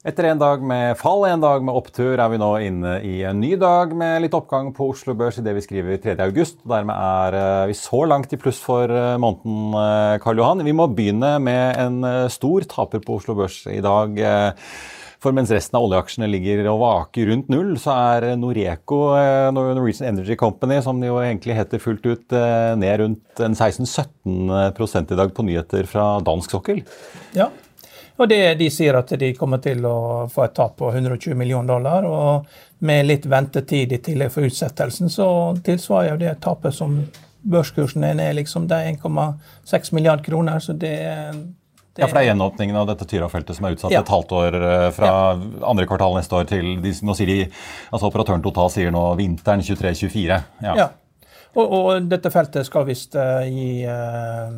Etter en dag med fall, en dag med opptur, er vi nå inne i en ny dag med litt oppgang på Oslo Børs i det vi skriver 3. august. Dermed er eh, vi så langt i pluss for eh, måneden, eh, Karl Johan. Vi må begynne med en stor taper på Oslo Børs i dag. For mens resten av oljeaksjene ligger og vaker rundt null, så er Noreco, Norwegian Energy Company, som det jo egentlig heter fullt ut, ned rundt 16-17% i dag på nyheter fra dansk sokkel. Ja, og det, De sier at de kommer til å få et tap på 120 millioner dollar. og Med litt ventetid i tillegg for utsettelsen, så tilsvarer jo det tapet som børskursen er ned. Liksom, det er 1,6 milliard kroner. så det, det ja, for det er gjenåpningen av dette Tyra-feltet som er utsatt ja. et halvt år eh, fra ja. andre kvartal neste år til de, nå sier de, altså Operatøren Total sier nå vinteren 23-24. Ja. ja. Og, og, dette feltet skal visst uh, gi uh,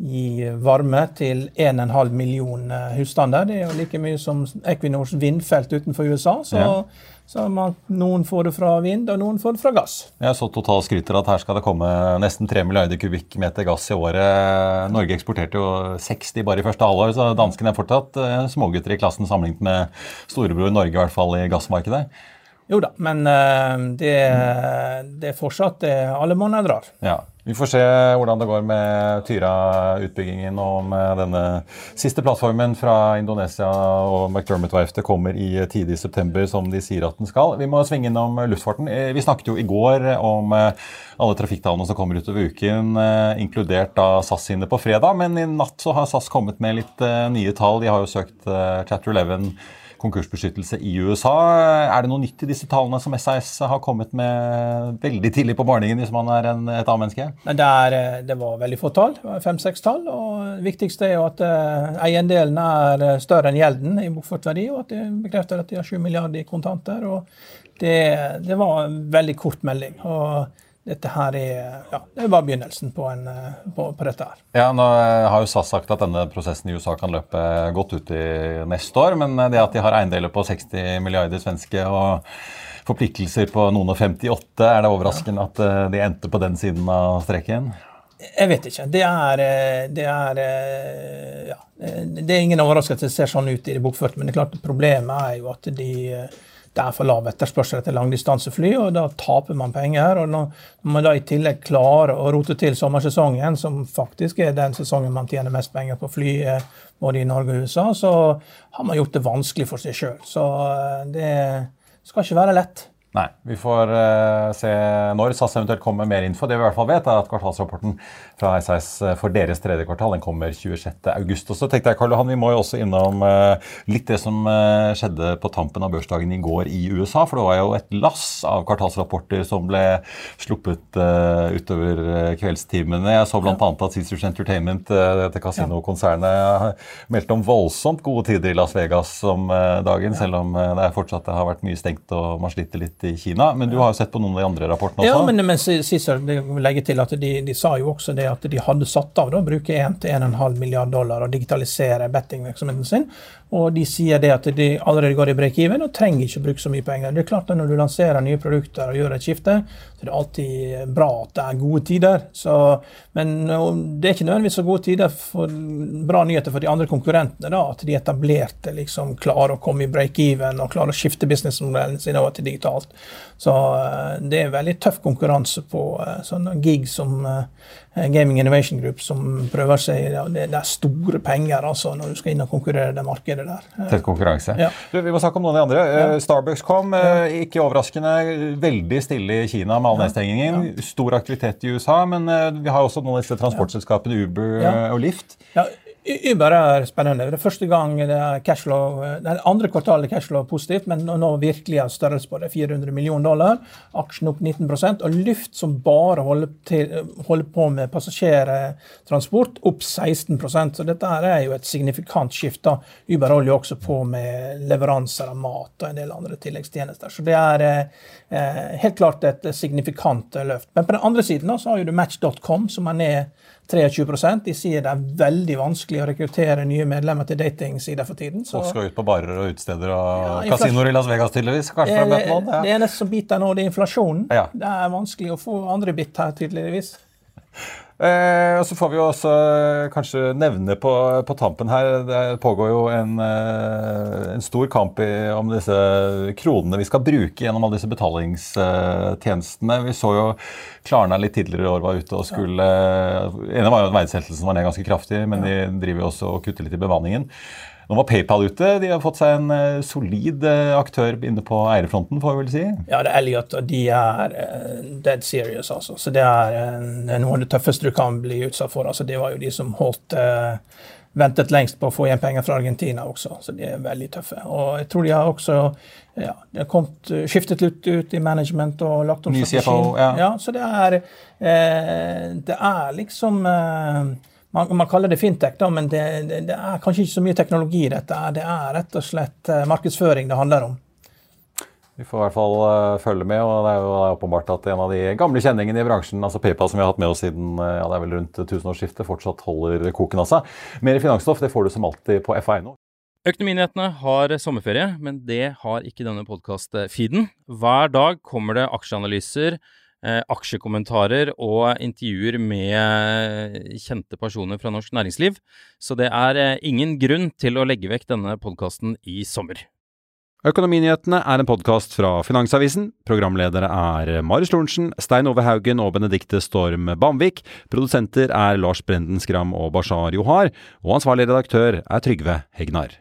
gi varme til 1,5 million eh, husstander. Det er jo like mye som Equinors vindfelt utenfor USA. Så, ja. så man, noen får det fra vind, og noen får det fra gass. Jeg så Total skryter at her skal det komme nesten 3 milliarder kubikkmeter gass i året. Norge eksporterte jo 60 bare i første halvår, så danskene er fortsatt eh, smågutter i klassen sammenlignet med storebror Norge, i hvert fall i gassmarkedet. Jo da, men eh, det, det er fortsatt det alle måneder drar. Ja. Vi får se hvordan det går med Tyra-utbyggingen og med denne siste plattformen fra Indonesia og McDermott-verftet kommer i tidlig september, som de sier at den skal. Vi må svinge innom luftfarten. Eh, vi snakket jo i går om eh, alle trafikktallene som kommer utover uken, inkludert da SAS sine på fredag. Men i natt så har SAS kommet med litt nye tall. De har jo søkt Chatter 11 konkursbeskyttelse i USA. Er det noe nytt i disse tallene som SAS har kommet med veldig tidlig på morgenen hvis man er en, et A-menneske? Det, eh, det, var veldig få tall, fem-seks tall. og Det viktigste er jo at uh, eiendelen er eh, større enn gjelden i bokført verdi, og at det bekrefter at de har 7 milliarder i kontanter. og det, det var en veldig kort melding. og dette her er, ja, det bare begynnelsen på, en, på, på, dette her. Ja, Nå har jo SAS sagt at denne prosessen i USA kan løpe godt ut i neste år. Men det at de har eiendeler på 60 milliarder svenske og forpliktelser på noen og 58, er det overraskende ja. at eh, de endte på den siden av streken? Jeg vet ikke. Det er, eh, det er, eh, ja, det er ingen overraskelse at det ser sånn ut i det bokførte, men det er klart problemet er jo at de det er for lav etterspørsel etter langdistansefly, og da taper man penger. og Når man da i tillegg klarer å rote til sommersesongen, som faktisk er den sesongen man tjener mest penger på fly eh, både i Norge og USA, så har man gjort det vanskelig for seg sjøl. Så eh, det skal ikke være lett. Nei. Vi får uh, se når SAS eventuelt kommer med mer info. Det vi i hvert fall vet, er at kvartalsrapporten fra SAS eh, for deres tredje kvartal den kommer 26.8. Og så tenkte jeg, Karl Johan, vi må jo også innom uh, litt det som uh, skjedde på tampen av børsdagen i går i USA. For det var jo et lass av kvartalsrapporter som ble sluppet utover kveldstimene. Jeg så bl.a. at Cicers Entertainment, dette kasinokonsernet, meldte om voldsomt gode tider i Las Vegas om dagen, selv om det fortsatt har vært mye stengt og man sliter litt i Kina. Men du har jo sett på noen av de andre rapportene også? Ja, men, men Cæsar legger til at de, de, sa jo også det at de hadde satt av å bruke 1-1,5 milliard dollar og digitalisere bettingvirksomheten sin. Og de sier det at de allerede går i break-even og trenger ikke bruke så mye penger. Det er klart at Når du lanserer nye produkter og gjør et skifte, så er det alltid bra at det er gode tider. Så, men det er ikke nødvendigvis så gode tider for bra nyheter for de andre konkurrentene. da, At de etablerte liksom klarer å komme i break-even og klarer å skifte businessmodellen sin over til digitalt. Så eh, det er veldig tøff konkurranse på eh, sånne gig som eh, Gaming Innovation Group, som prøver seg Det er store penger altså, når du skal inn og konkurrere det markedet der. Tett konkurranse. Ja. Du, vi må snakke om noen av de andre. Ja. Starbucks kom, ikke overraskende, veldig stille i Kina med all nedstengingen. Stor aktivitet i USA, men vi har også noen av disse transportselskapene Uber og Lift. Ja. Uber er spennende. Det er første gang det er cashflow, det andre kvartal er cashflow positivt, men nå virkelig er størrelse på det. 400 millioner dollar, aksjen opp 19% og Lyft, som bare holder, til, holder på med passasjertransport, opp 16% Så dette er jo et signifikant skifte. Uber holder jo også på med leveranser av mat og en del andre tilleggstjenester. Så det er eh, helt klart et signifikant løft. Men på den andre siden så har du Match.com, som er ned 23 De sier det er veldig vanskelig å rekruttere nye medlemmer til datingsider for tiden. Så. Folk skal ut på barer og utesteder og ja, kasinoer i Las Vegas, tydeligvis? Kanskje det, noen, ja. det eneste som biter nå, det er inflasjonen. Ja. Det er vanskelig å få andre bit her, tydeligvis. Eh, og så får vi jo også eh, kanskje nevne på, på tampen her Det pågår jo en, eh, en stor kamp i, om disse kronene vi skal bruke gjennom alle disse betalingstjenestene. Vi så jo Klarna litt tidligere i år var ute og skulle ja. ene var jo verdsettelsen var ned ganske kraftig, men de driver jo også og kutter litt i bemanningen. Nå var PayPal ute. De har fått seg en uh, solid uh, aktør inne på eierfronten, får vi vel si? Ja, det er Elliot, og de er uh, dead serious, altså. Så det er, noe av det tøffeste du kan bli utsatt for. Altså, det var jo de som holdt ventet lengst på å få igjen penger fra Argentina også, så de er veldig tøffe. Og jeg tror de har også ja, de har kommet, skiftet litt ut i management og lagt om strategien. Ja. ja. så det er, det er liksom man, man, kaller det fintech, da, men det, det, det, er kanskje ikke så mye teknologi i dette. Det er rett og slett eh, markedsføring det handler om. Vi får i hvert fall uh, følge med. og Det er jo åpenbart at en av de gamle kjenningene i bransjen, altså PayPal som vi har hatt med oss siden uh, ja, det er vel rundt tusenårsskiftet, fortsatt holder koken av seg. Mer finansstoff det får du som alltid på FA.no. Økonominyhetene har sommerferie, men det har ikke denne podkast-feeden. Hver dag kommer det aksjeanalyser Eh, aksjekommentarer og intervjuer med kjente personer fra norsk næringsliv. Så det er eh, ingen grunn til å legge vekk denne podkasten i sommer. Økonominyhetene er en podkast fra Finansavisen. Programledere er Marius Lorentzen, Stein Ove Haugen og Benedikte Storm Bamvik. Produsenter er Lars Brenden Skram og Bashar Johar. Og ansvarlig redaktør er Trygve Hegnar.